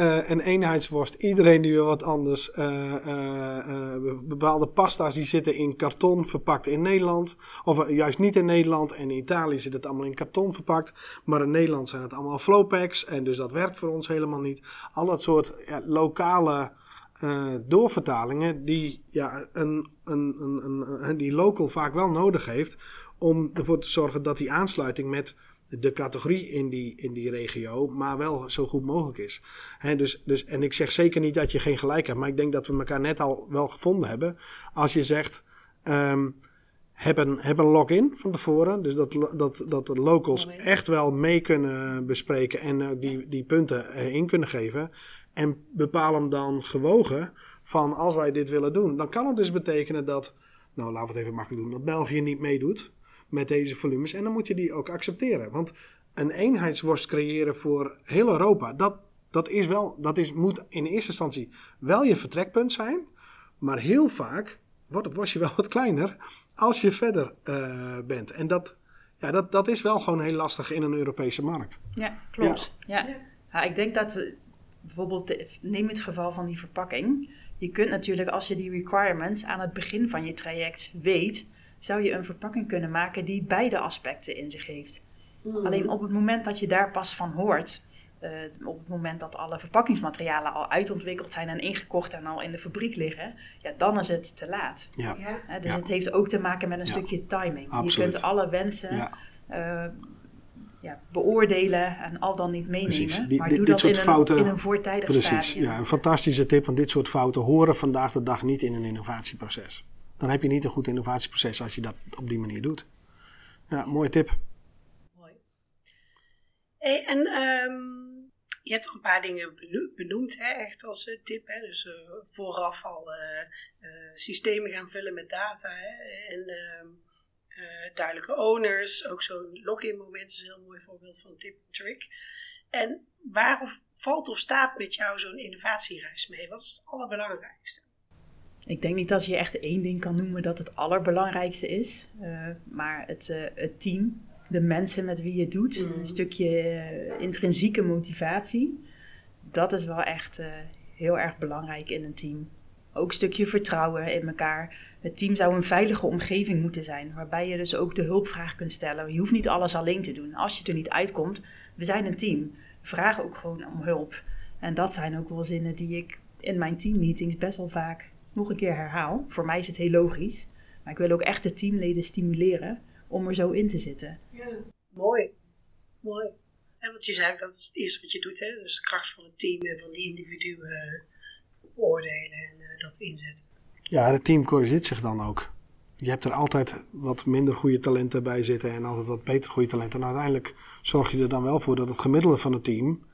Uh, een eenheidsworst. Iedereen die wil wat anders. Uh, bepaalde pasta's die zitten in karton verpakt in Nederland. Of juist niet in Nederland. En in Italië zit het allemaal in karton verpakt. Maar in Nederland zijn het allemaal flowpacks. En dus dat werkt voor ons helemaal niet. Al dat soort ja, lokale doorvertalingen die, ja, een, een, een, een, die local vaak wel nodig heeft. Om ervoor te zorgen dat die aansluiting met de categorie in die, in die regio, maar wel zo goed mogelijk is. dus, dus, en ik zeg zeker niet dat je geen gelijk hebt, maar ik denk dat we elkaar net al wel gevonden hebben. Als je zegt, um, heb een, heb een login van tevoren, dus dat, dat, dat de locals echt wel mee kunnen bespreken en uh, die, die punten uh, in kunnen geven. En bepaal hem dan gewogen van als wij dit willen doen. Dan kan het dus betekenen dat, nou laten we het even makkelijk doen, dat België niet meedoet met deze volumes. En dan moet je die ook accepteren. Want een eenheidsworst creëren voor heel Europa, dat, dat, is wel, dat is, moet in eerste instantie wel je vertrekpunt zijn. Maar heel vaak wordt het worstje wel wat kleiner als je verder uh, bent. En dat, ja, dat, dat is wel gewoon heel lastig in een Europese markt. Ja, klopt. Ja. ja. ik denk dat eh, bijvoorbeeld, neem het geval van die verpakking. Je kunt natuurlijk als je die requirements aan het begin van je traject weet, zou je een verpakking kunnen maken die beide aspecten in zich heeft. Hmm. Alleen op het moment dat je daar pas van hoort, uh, op het moment dat alle verpakkingsmaterialen al uitontwikkeld zijn en ingekocht en al in de fabriek liggen, ja, dan is het te laat. Ja. Uh, dus het heeft ook te maken met een stukje timing. Absoluut. Je kunt alle wensen uh, ja, beoordelen en al dan niet meenemen. Die, maar doe dat in, een, in een voortijdig precies, stadium. Ja, een fantastische tip, want dit soort fouten horen vandaag de dag niet in een innovatieproces dan heb je niet een goed innovatieproces als je dat op die manier doet. Ja, mooie tip. Mooi. En um, je hebt al een paar dingen benoemd, hè, echt als uh, tip. Hè, dus uh, vooraf al uh, systemen gaan vullen met data hè, en ehm, duidelijke owners. Ook zo'n login moment is een heel mooi voorbeeld van tip en trick. En waar valt of staat met jou zo'n innovatiereis mee? Wat is het allerbelangrijkste? Ik denk niet dat je echt één ding kan noemen dat het allerbelangrijkste is. Uh, maar het, uh, het team, de mensen met wie je het doet, mm. een stukje uh, intrinsieke motivatie. Dat is wel echt heel erg belangrijk in een team. Ook een stukje vertrouwen in elkaar. Het team zou een veilige omgeving moeten zijn, waarbij je dus ook de hulpvraag kunt stellen. Je hoeft niet alles alleen te doen. Als je er niet uitkomt, we zijn een team. Vraag ook gewoon om hulp. En dat zijn ook wel zinnen die ik in mijn teammeetings best wel vaak nog een keer herhaal. Voor mij is het heel logisch. Maar ik wil ook echt de teamleden stimuleren om er zo in te zitten. Ja, mooi. Mooi. En wat je zei, dat is het eerste wat je doet. Hè? Dus de kracht van het team en van die individuen uh, beoordelen en uh, dat inzetten. Ja, het team corrigeert zich dan ook. Je hebt er altijd wat minder goede talenten bij zitten en altijd wat beter goede talenten. En uiteindelijk zorg je er dan wel voor dat het gemiddelde van het team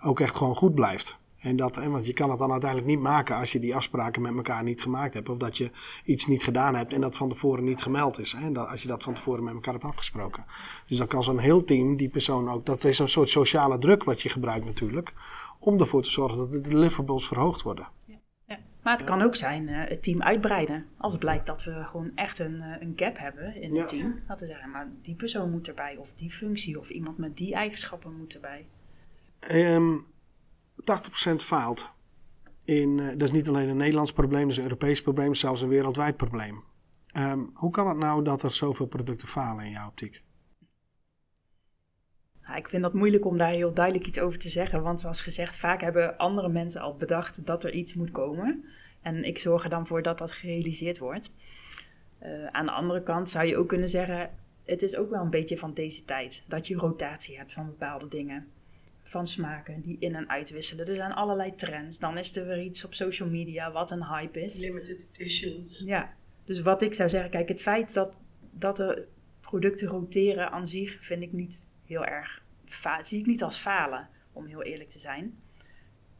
ook echt gewoon goed blijft. En dat, want je kan het dan uiteindelijk niet maken als je die afspraken met elkaar niet gemaakt hebt. Of dat je iets niet gedaan hebt en dat van tevoren niet gemeld is. Hè? Dat, als je dat van tevoren met elkaar hebt afgesproken. Dus dan kan zo'n heel team die persoon ook. Dat is een soort sociale druk wat je gebruikt natuurlijk. Om ervoor te zorgen dat de deliverables verhoogd worden. Ja. Ja. Maar het kan ook zijn uh, het team uitbreiden. Als het blijkt dat we gewoon echt een, uh, een gap hebben in het team. Dat we zeggen, maar die persoon moet erbij. Of die functie. Of iemand met die eigenschappen moet erbij. Um, 80% faalt. In, uh, dat is niet alleen een Nederlands probleem, dat is een Europees probleem, zelfs een wereldwijd probleem. Um, hoe kan het nou dat er zoveel producten falen in jouw optiek? Ik vind dat moeilijk om daar heel duidelijk iets over te zeggen. Want zoals gezegd, vaak hebben andere mensen al bedacht dat er iets moet komen. En ik zorg er dan voor dat dat gerealiseerd wordt. Uh, aan de andere kant zou je ook kunnen zeggen: het is ook wel een beetje van deze tijd dat je rotatie hebt van bepaalde dingen van smaken die in- en uitwisselen. Er zijn allerlei trends. Dan is er weer iets op social media wat een hype is. Limited editions. Ja, dus wat ik zou zeggen, kijk, het feit dat, dat er producten roteren aan zich vind ik niet heel erg, zie ik niet als falen, om heel eerlijk te zijn.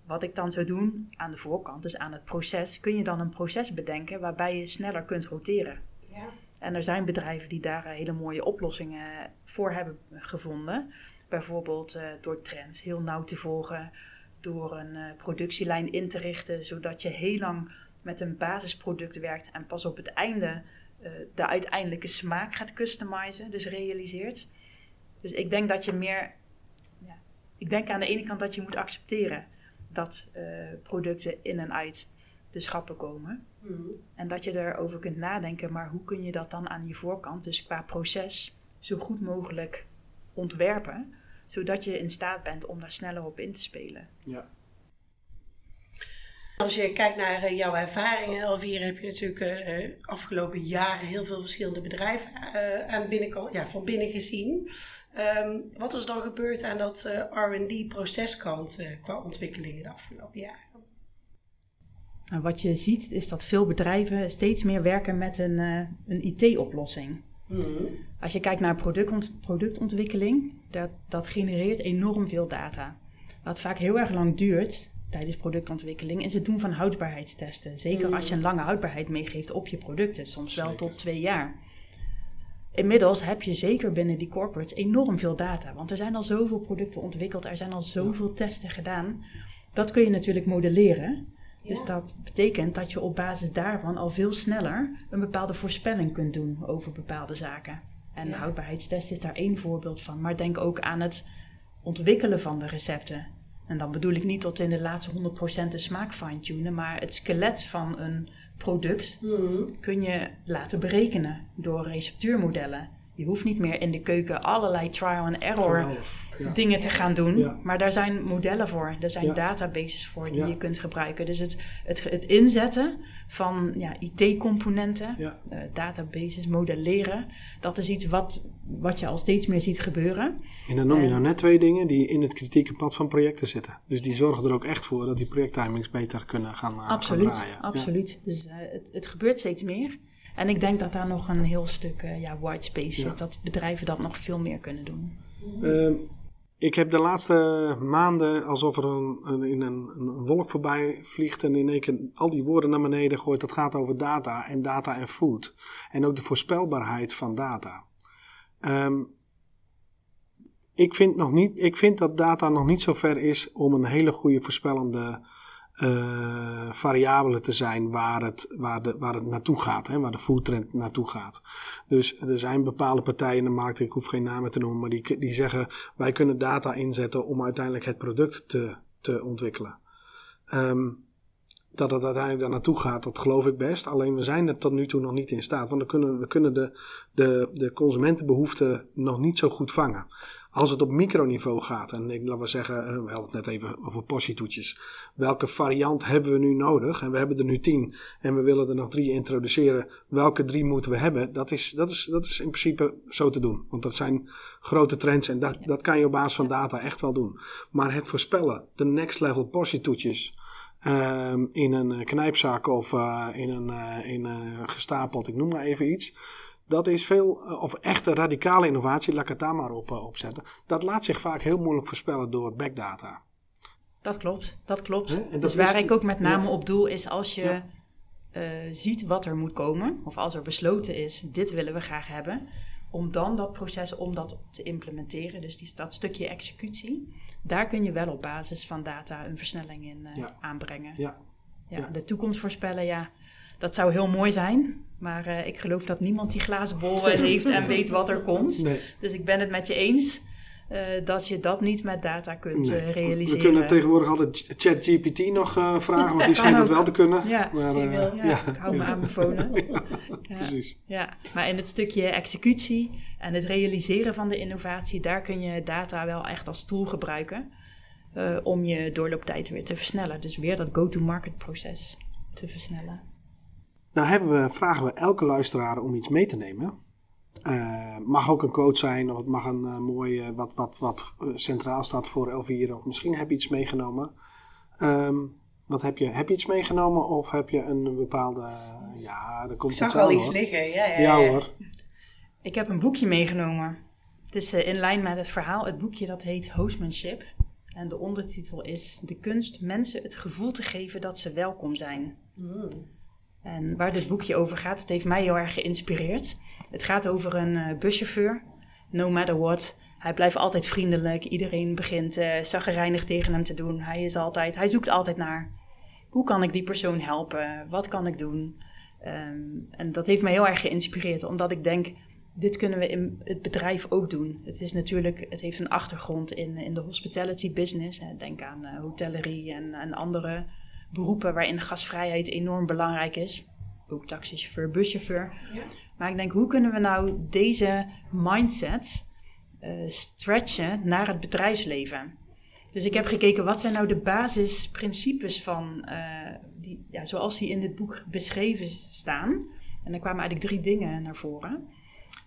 Wat ik dan zou doen aan de voorkant, dus aan het proces, kun je dan een proces bedenken waarbij je sneller kunt roteren. Ja. En er zijn bedrijven die daar hele mooie oplossingen voor hebben gevonden. Bijvoorbeeld uh, door trends heel nauw te volgen, door een uh, productielijn in te richten, zodat je heel lang met een basisproduct werkt en pas op het einde uh, de uiteindelijke smaak gaat customizen, dus realiseert. Dus ik denk dat je meer, ja, ik denk aan de ene kant dat je moet accepteren dat eh, producten in en uit de schappen komen. En dat je erover kunt nadenken, maar hoe kun je dat dan aan je voorkant, dus qua proces, zo goed mogelijk ontwerpen, zodat je in staat bent om daar sneller op in te spelen. Ja. Als je kijkt naar eh, jouw ervaringen, Elvira, heb je natuurlijk uh, afgelopen jaren heel veel verschillende bedrijven uh, aan binnenkant, ja, van binnen gezien. Um, wat is dan gebeurd aan dat RD-proceskant qua ontwikkelingen de afgelopen jaren? Nou, wat je ziet is dat veel bedrijven steeds meer werken met een, een IT-oplossing. Mm-hmm. Als je kijkt naar productont productontwikkeling, dat, dat genereert enorm veel data. Wat vaak heel erg lang duurt, tijdens productontwikkeling is het doen van houdbaarheidstesten. Zeker als je een lange houdbaarheid meegeeft op je producten, soms wel tot twee jaar. Inmiddels heb je zeker binnen die corporates enorm veel data, want er zijn al zoveel producten ontwikkeld, er zijn al zoveel testen gedaan. Dat kun je natuurlijk modelleren. Dus dat betekent dat je op basis daarvan al veel sneller een bepaalde voorspelling kunt doen over bepaalde zaken. En ja. houdbaarheidstest is daar één voorbeeld van. Maar denk ook aan het ontwikkelen van de recepten. En dan bedoel ik niet tot in de laatste 100% de smaak fine-tunen, maar het skelet van een product mm. kun je laten berekenen door receptuurmodellen. Je hoeft niet meer in de keuken allerlei trial and error dingen te gaan doen. Maar daar zijn modellen voor. Er zijn databases voor die je kunt gebruiken. Dus het, het, het inzetten van ja, IT-componenten, uh, databases, modelleren. Dat is iets wat, wat je al steeds meer ziet gebeuren. En dan noem je nou net twee dingen die in het kritieke pad van projecten zitten. Dus die zorgen er ook echt voor dat die projecttimings beter kunnen gaan, uh, absoluut, gaan Absoluut. Dus uh, het, het gebeurt steeds meer. En ik denk dat daar nog een heel stuk uh, ja, white space zit. Dat bedrijven dat nog veel meer kunnen doen. Uh, ik heb de laatste maanden alsof er een, een, een, een, wolk voorbij vliegt en in één keer al die woorden naar beneden gooit. Dat gaat over data en data en food. En ook de voorspelbaarheid van data. Um, ik, vind nog niet, ik vind dat data nog niet zo ver is om een hele goede voorspellende uh, variabelen te zijn waar het, waar, de, waar het naartoe gaat, hè, waar de foodtrend naartoe gaat. Dus er zijn bepaalde partijen in de markt, ik hoef geen namen te noemen, maar die, die zeggen wij kunnen data inzetten om uiteindelijk het product te, te ontwikkelen. Um, dat het uiteindelijk daar naartoe gaat, dat geloof ik best. Alleen we zijn er tot nu toe nog niet in staat. Want we kunnen, we kunnen de, de, de consumentenbehoeften nog niet zo goed vangen. Als het op microniveau gaat, en ik, laten we zeggen, eh, we hadden het net even over portietoetjes. Welke variant hebben we nu nodig? En we hebben er nu tien en we willen er nog drie introduceren. Welke drie moeten we hebben? Dat is, dat is, dat is in principe zo te doen. Want dat zijn grote trends en dat, dat kan je op basis van data echt wel doen. Maar het voorspellen, de next level portietoetjes um, in een knijpzak of uh, in een, uh, in een gestapeld, ik noem maar even iets dat is veel, eh, of echte radicale innovatie, laat ik het daar maar op, zetten. Dat laat zich vaak heel moeilijk voorspellen door backdata. Dat klopt, dat klopt. dus waar ik ook met name op doel is als je ziet wat er moet komen, of als er besloten is, dit willen we graag hebben, om dan dat proces om dat te implementeren, dus die, dat stukje executie, daar kun je wel op basis van data een versnelling in aanbrengen. Ja. Ja, de toekomst voorspellen, ja dat zou heel mooi zijn. Maar uh, ik geloof dat niemand die glazen bol heeft en weet wat er komt. Nee. Dus ik ben het met je eens. Uh, dat je dat niet met data kunt nee. uh, realiseren. We kunnen tegenwoordig altijd ChatGPT nog vragen, want die schijnt het wel te kunnen. Ja, maar, die wil, ja, ja, ik hou me aan mijn phone. ja, precies. Ja, maar in het stukje executie en het realiseren van de innovatie, daar kun je data wel echt als tool gebruiken. om je doorlooptijd weer te versnellen. Dus weer dat go-to-market proces te versnellen. Nou hebben we, vragen we elke luisteraar om iets mee te nemen. Uh, mag ook een quote zijn, of het mag een uh, mooi, uh, wat, wat, wat centraal staat voor Elvira. Of misschien heb je iets meegenomen. Um, wat heb je? Heb je iets meegenomen of heb je een bepaalde... ja, er komt Ik zag wel iets liggen, ja, ja, ja, hoor. Ik heb een boekje meegenomen. Het is in lijn met het verhaal. Het boekje dat heet Hostmanship. En de ondertitel is De kunst mensen het gevoel te geven dat ze welkom zijn. Mm. En waar dit boekje over gaat, het heeft mij heel erg geïnspireerd. Het gaat over een uh, buschauffeur, no matter what. Hij blijft altijd vriendelijk. Iedereen begint uh, tegen hem te doen. Hij, is altijd, hij zoekt altijd naar hoe kan ik die persoon helpen? Wat kan ik doen? Um, en dat heeft mij heel erg geïnspireerd, omdat ik denk dit kunnen we in het bedrijf ook doen. Het is natuurlijk, het heeft een achtergrond in, in de hospitality business. Denk aan uh, hotellerie en, en andere beroepen waarin gasvrijheid enorm belangrijk is. Ook taxichauffeur, buschauffeur. Ja. Maar ik denk, hoe kunnen we nou deze mindset uh, stretchen naar het bedrijfsleven? Dus ik heb gekeken, wat zijn nou de basisprincipes van, uh, die, ja, zoals die in dit boek beschreven staan. En er kwamen eigenlijk drie dingen naar voren.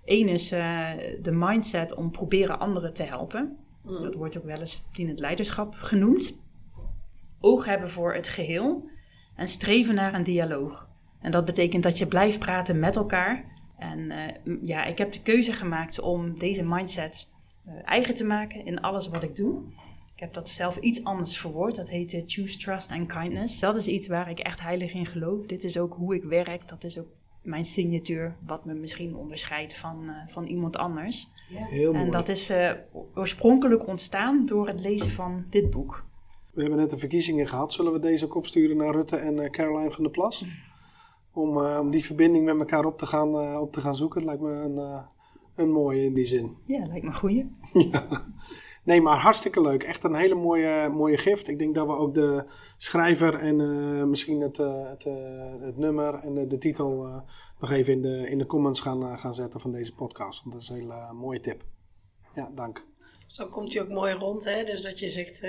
Eén is uh, de mindset om proberen anderen te helpen. Mm. Dat wordt ook wel eens dienend leiderschap genoemd. Oog hebben voor het geheel en streven naar een dialoog. En dat betekent dat je blijft praten met elkaar. En uh, ja, ik heb de keuze gemaakt om deze mindset uh, eigen te maken in alles wat ik doe. Ik heb dat zelf iets anders verwoord. Dat heet Choose Trust and Kindness. Dat is iets waar ik echt heilig in geloof. Dit is ook hoe ik werk. Dat is ook mijn signatuur, wat me misschien onderscheidt van, uh, van iemand anders. Ja. Heel mooi. En dat is oorspronkelijk ontstaan door het lezen van dit boek. We hebben net de verkiezingen gehad. Zullen we deze ook opsturen naar Rutte en uh, Caroline van der Plas? Om, om die verbinding met elkaar op te gaan, op te gaan zoeken. Het lijkt me een, een mooie in die zin. Ja, lijkt me een goeie. ja. Nee, maar hartstikke leuk. Echt een hele mooie, mooie gift. Ik denk dat we ook de schrijver en uh, misschien het, uh, het, uh, het, nummer en de, de titel nog even in de, in de comments gaan, gaan zetten van deze podcast. Want dat is een hele mooie tip. Ja, dank. Zo komt je ook mooi rond, hè? Dus dat je zegt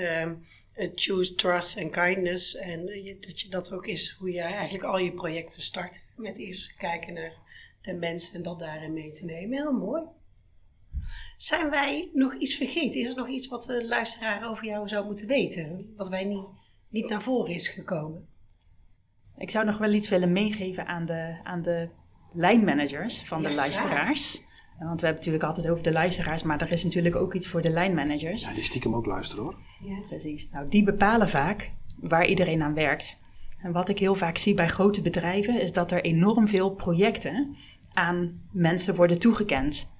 choose trust and kindness. En dat je dat ook is hoe je eigenlijk al je projecten start. Met eerst kijken naar de mensen en dat daarin mee te nemen. Heel mooi. Zijn wij nog iets vergeten? Is er nog iets wat de luisteraar over jou zou moeten weten? Wat wij niet, niet naar voren is gekomen? Ik zou nog wel iets willen meegeven aan de, aan de lijnmanagers van de luisteraars. Want we hebben het natuurlijk altijd over de luisteraars, maar er is natuurlijk ook iets voor de lijnmanagers. Ja, die stiekem ook luisteren hoor. Ja. Precies. Nou, die bepalen vaak waar iedereen aan werkt. En wat ik heel vaak zie bij grote bedrijven, is dat er enorm veel projecten aan mensen worden toegekend.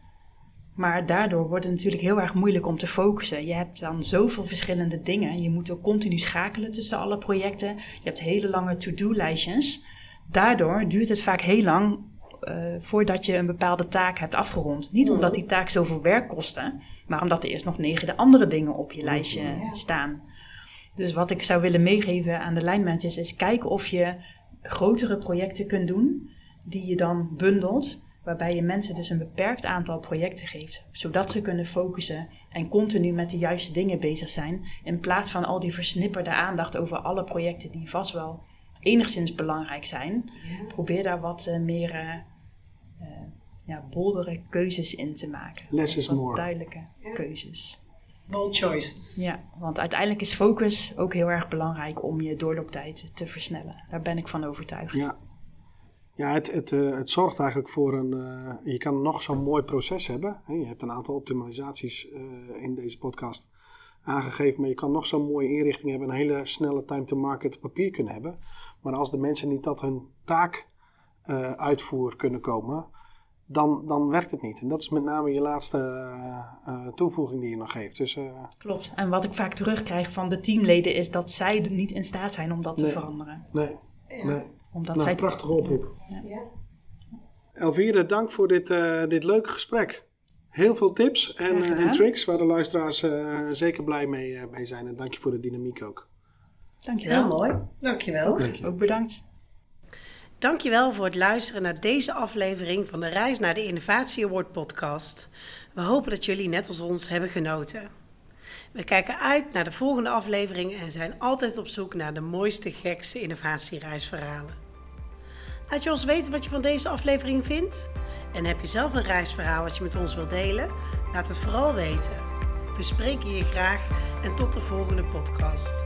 Maar daardoor wordt het natuurlijk heel erg moeilijk om te focussen. Je hebt dan zoveel verschillende dingen. Je moet ook continu schakelen tussen alle projecten. Je hebt hele lange to-do-lijstjes. Daardoor duurt het vaak heel lang uh, voordat je een bepaalde taak hebt afgerond. Niet omdat die taak zoveel werk kostte, maar omdat er eerst nog negen andere dingen op je lijstje staan. Dus wat ik zou willen meegeven aan de lijnmanagers is kijken of je grotere projecten kunt doen die je dan bundelt waarbij je mensen dus een beperkt aantal projecten geeft, zodat ze kunnen focussen en continu met de juiste dingen bezig zijn, in plaats van al die versnipperde aandacht over alle projecten die vast wel enigszins belangrijk zijn. Probeer daar wat uh, meer uh, ja, boldere keuzes in te maken. Less is more. Duidelijke keuzes. Bold choices. Ja, want uiteindelijk is focus ook heel erg belangrijk om je doorlooptijd te versnellen. Daar ben ik van overtuigd. Ja, ja, het, het, uh, het zorgt eigenlijk voor een. Uh, je kan nog zo'n mooi proces hebben. Hè? Je hebt een aantal optimalisaties uh, in deze podcast aangegeven, maar je kan nog zo'n mooie inrichting hebben, een hele snelle time to market papier kunnen hebben. Maar als de mensen niet tot hun taak uitvoer kunnen komen, dan, dan werkt het niet. En dat is met name je laatste toevoeging die je nog geeft. Dus, Klopt. En wat ik vaak terugkrijg van de teamleden is dat zij niet in staat zijn om dat te veranderen. Nee. Ja. nee omdat nou, zij... prachtige oproep. Ja. Elvire, dank voor dit, uh, dit leuke gesprek. Heel veel tips en, uh, en, tricks waar de luisteraars uh, zeker blij mee, mee, zijn. En dank je voor de dynamiek ook. Dankjewel. Heel mooi. Dankjewel. Dank je. Ook bedankt. Dankjewel voor het luisteren naar deze aflevering van de Reis naar de Innovatie Award podcast. We hopen dat jullie net als ons hebben genoten. We kijken uit naar de volgende aflevering en zijn altijd op zoek naar de mooiste, gekste innovatiereisverhalen. Laat je ons weten wat je van deze aflevering vindt. En heb je zelf een reisverhaal wat je met ons wilt delen? Laat het vooral weten. We spreken je graag en tot de volgende podcast.